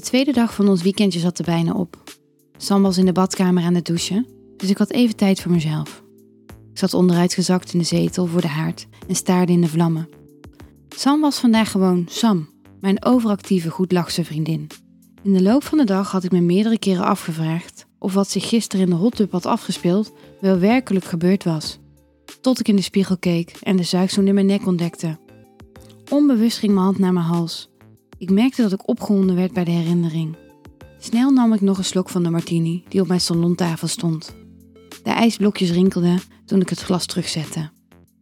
De tweede dag van ons weekendje zat er bijna op. Sam was in de badkamer aan het douchen, dus ik had even tijd voor mezelf. Ik zat onderuitgezakt in de zetel voor de haard en staarde in de vlammen. Sam was vandaag gewoon Sam, mijn overactieve, goedlachse vriendin. In de loop van de dag had ik me meerdere keren afgevraagd of wat zich gisteren in de hot had afgespeeld wel werkelijk gebeurd was. Tot ik in de spiegel keek en de zuigzoen in mijn nek ontdekte. Onbewust ging mijn hand naar mijn hals. Ik merkte dat ik opgewonden werd bij de herinnering. Snel nam ik nog een slok van de martini die op mijn salontafel stond. De ijsblokjes rinkelden toen ik het glas terugzette.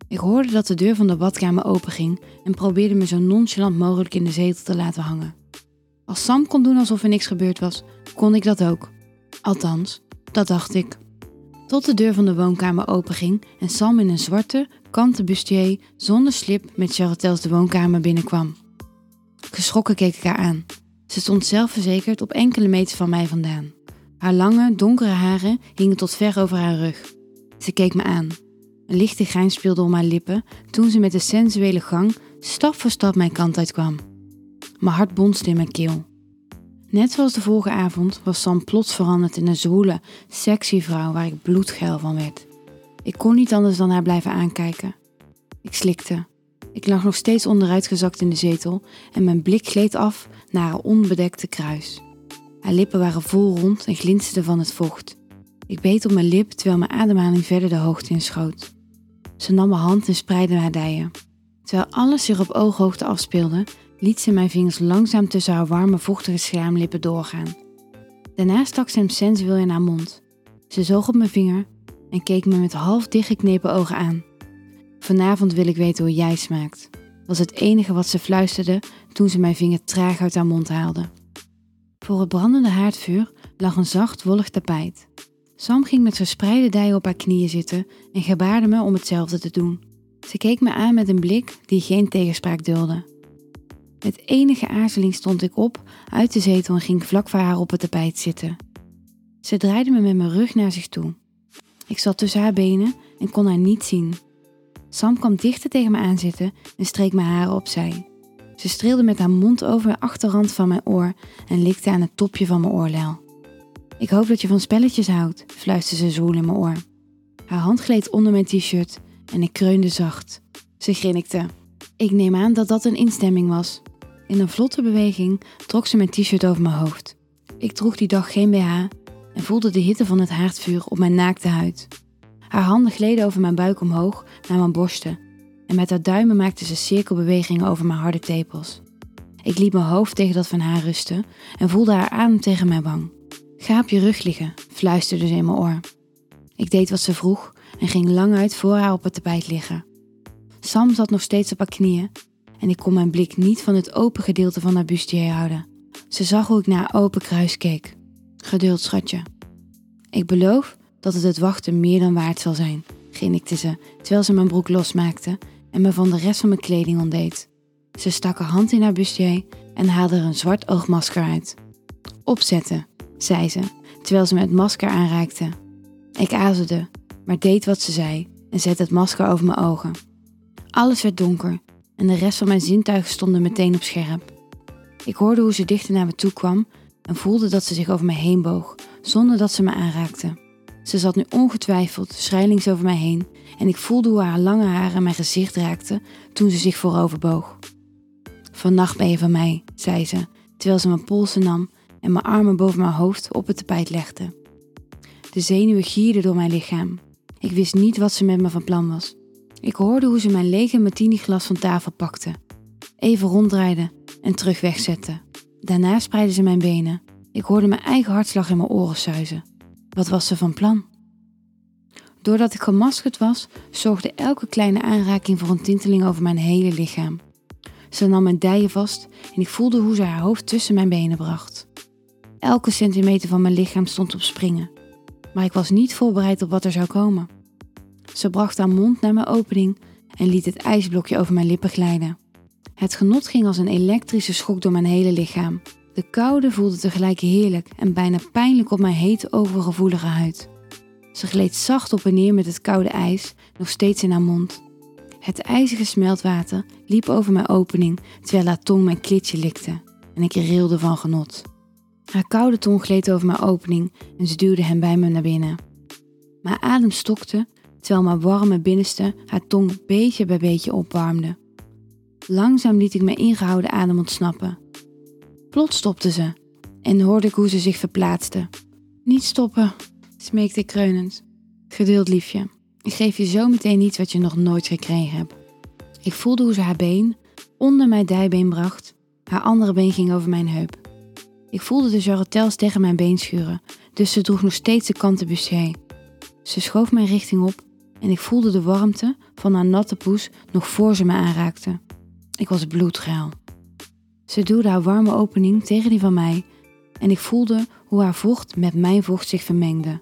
Ik hoorde dat de deur van de badkamer openging en probeerde me zo nonchalant mogelijk in de zetel te laten hangen. Als Sam kon doen alsof er niks gebeurd was, kon ik dat ook. Althans, dat dacht ik. Tot de deur van de woonkamer openging en Sam in een zwarte, kanten bustier zonder slip met charretels de woonkamer binnenkwam. Geschrokken keek ik haar aan. Ze stond zelfverzekerd op enkele meters van mij vandaan. Haar lange, donkere haren hingen tot ver over haar rug. Ze keek me aan. Een lichte grijns speelde om haar lippen toen ze met een sensuele gang stap voor stap mijn kant uitkwam. Mijn hart bonste in mijn keel. Net zoals de vorige avond was Sam plots veranderd in een zwoele, sexy vrouw waar ik bloedgeil van werd. Ik kon niet anders dan haar blijven aankijken. Ik slikte. Ik lag nog steeds onderuitgezakt in de zetel en mijn blik gleed af naar haar onbedekte kruis. Haar lippen waren vol rond en glinsterden van het vocht. Ik beet op mijn lip terwijl mijn ademhaling verder de hoogte inschoot. Ze nam mijn hand en spreidde haar dijen. Terwijl alles zich op ooghoogte afspeelde, liet ze mijn vingers langzaam tussen haar warme, vochtige schaamlippen doorgaan. Daarna stak ze hem sensueel in haar mond. Ze zoog op mijn vinger en keek me met half dichtgeknepen ogen aan. Vanavond wil ik weten hoe jij smaakt, was het enige wat ze fluisterde toen ze mijn vinger traag uit haar mond haalde. Voor het brandende haardvuur lag een zacht, wollig tapijt. Sam ging met verspreide dijen op haar knieën zitten en gebaarde me om hetzelfde te doen. Ze keek me aan met een blik die geen tegenspraak dulde. Met enige aarzeling stond ik op uit de zetel en ging vlak voor haar op het tapijt zitten. Ze draaide me met mijn rug naar zich toe. Ik zat tussen haar benen en kon haar niet zien. Sam kwam dichter tegen me aanzitten en streek mijn haren opzij. Ze streelde met haar mond over de achterrand van mijn oor en likte aan het topje van mijn oorlel. Ik hoop dat je van spelletjes houdt, fluisterde ze zwoel in mijn oor. Haar hand gleed onder mijn t-shirt en ik kreunde zacht. Ze grinnikte. Ik neem aan dat dat een instemming was. In een vlotte beweging trok ze mijn t-shirt over mijn hoofd. Ik droeg die dag geen BH en voelde de hitte van het haardvuur op mijn naakte huid. Haar handen gleden over mijn buik omhoog naar mijn borsten en met haar duimen maakte ze cirkelbewegingen over mijn harde tepels. Ik liet mijn hoofd tegen dat van haar rusten en voelde haar adem tegen mijn wang. Ga op je rug liggen, fluisterde ze in mijn oor. Ik deed wat ze vroeg en ging lang uit voor haar op het tapijt liggen. Sam zat nog steeds op haar knieën en ik kon mijn blik niet van het open gedeelte van haar bustier houden. Ze zag hoe ik naar open kruis keek. Geduld, schatje. Ik beloof dat het het wachten meer dan waard zal zijn, grinnikte ze terwijl ze mijn broek losmaakte en me van de rest van mijn kleding ontdeed. Ze stak haar hand in haar bustier en haalde er een zwart oogmasker uit. Opzetten, zei ze, terwijl ze me het masker aanraakte. Ik aarzelde, maar deed wat ze zei en zette het masker over mijn ogen. Alles werd donker en de rest van mijn zintuigen stonden meteen op scherp. Ik hoorde hoe ze dichter naar me toe kwam en voelde dat ze zich over me heen boog, zonder dat ze me aanraakte. Ze zat nu ongetwijfeld schrijlings over mij heen en ik voelde hoe haar lange haren mijn gezicht raakten toen ze zich voorover boog. Vannacht ben je van mij, zei ze, terwijl ze mijn polsen nam en mijn armen boven mijn hoofd op het tapijt legde. De zenuwen gierden door mijn lichaam. Ik wist niet wat ze met me van plan was. Ik hoorde hoe ze mijn lege martini-glas van tafel pakte, even ronddraaide en terug wegzette. Daarna spreidde ze mijn benen. Ik hoorde mijn eigen hartslag in mijn oren suizen. Wat was ze van plan? Doordat ik gemaskerd was, zorgde elke kleine aanraking voor een tinteling over mijn hele lichaam. Ze nam mijn dijen vast en ik voelde hoe ze haar hoofd tussen mijn benen bracht. Elke centimeter van mijn lichaam stond op springen, maar ik was niet voorbereid op wat er zou komen. Ze bracht haar mond naar mijn opening en liet het ijsblokje over mijn lippen glijden. Het genot ging als een elektrische schok door mijn hele lichaam. De koude voelde tegelijk heerlijk en bijna pijnlijk op mijn hete, overgevoelige huid. Ze gleed zacht op en neer met het koude ijs, nog steeds in haar mond. Het ijzige smeltwater liep over mijn opening terwijl haar tong mijn klitje likte en ik rilde van genot. Haar koude tong gleed over mijn opening en ze duwde hem bij me naar binnen. Mijn adem stokte terwijl mijn warme binnenste haar tong beetje bij beetje opwarmde. Langzaam liet ik mijn ingehouden adem ontsnappen. Plots stopte ze en hoorde ik hoe ze zich verplaatste. Niet stoppen, smeekte ik kreunend. Geduld, liefje. Ik geef je zo meteen iets wat je nog nooit gekregen hebt. Ik voelde hoe ze haar been onder mijn dijbeen bracht. Haar andere been ging over mijn heup. Ik voelde de jarretels tegen mijn been schuren, dus ze droeg nog steeds de kanten bustier. Ze schoof mijn richting op en ik voelde de warmte van haar natte poes nog voor ze me aanraakte. Ik was bloedgeil. Ze duwde haar warme opening tegen die van mij en ik voelde hoe haar vocht met mijn vocht zich vermengde.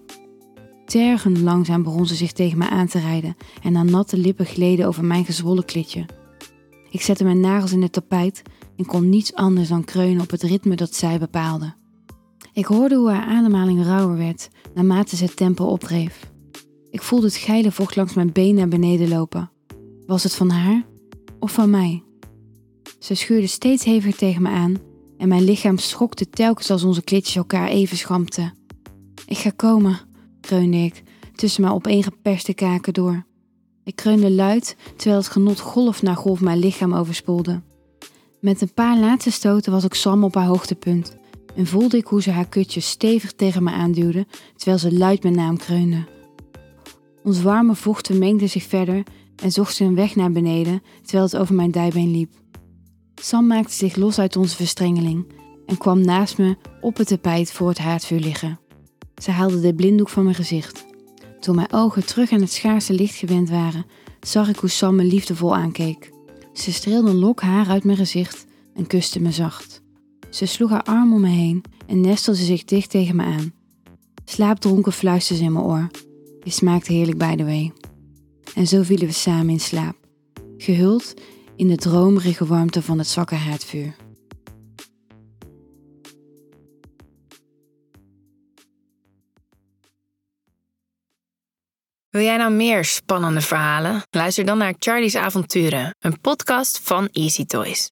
Tergend langzaam begon ze zich tegen me aan te rijden en haar natte lippen gleden over mijn gezwollen klitje. Ik zette mijn nagels in het tapijt en kon niets anders dan kreunen op het ritme dat zij bepaalde. Ik hoorde hoe haar ademhaling rauwer werd naarmate ze het tempo opdreef. Ik voelde het geile vocht langs mijn been naar beneden lopen. Was het van haar of van mij? Ze schuurde steeds heviger tegen me aan en mijn lichaam schokte telkens als onze klitjes elkaar even schampten. Ik ga komen, kreunde ik, tussen mijn opeengeperste kaken door. Ik kreunde luid, terwijl het genot golf na golf mijn lichaam overspoelde. Met een paar laatste stoten was ik Sam op haar hoogtepunt en voelde ik hoe ze haar kutje stevig tegen me aanduwde, terwijl ze luid mijn naam kreunde. Ons warme vocht mengde zich verder en zocht zijn weg naar beneden terwijl het over mijn dijbeen liep. Sam maakte zich los uit onze verstrengeling en kwam naast me op het tapijt voor het haardvuur liggen. Ze haalde de blinddoek van mijn gezicht. Toen mijn ogen terug aan het schaarse licht gewend waren, zag ik hoe Sam me liefdevol aankeek. Ze streelde een lok haar uit mijn gezicht en kuste me zacht. Ze sloeg haar arm om me heen en nestelde zich dicht tegen me aan. Slaapdronken fluisterde ze in mijn oor. Je smaakt heerlijk by the way. En zo vielen we samen in slaap, gehuld in de dromerige warmte van het zwakke haardvuur. Wil jij nou meer spannende verhalen? Luister dan naar Charlie's Avonturen, een podcast van Easy Toys.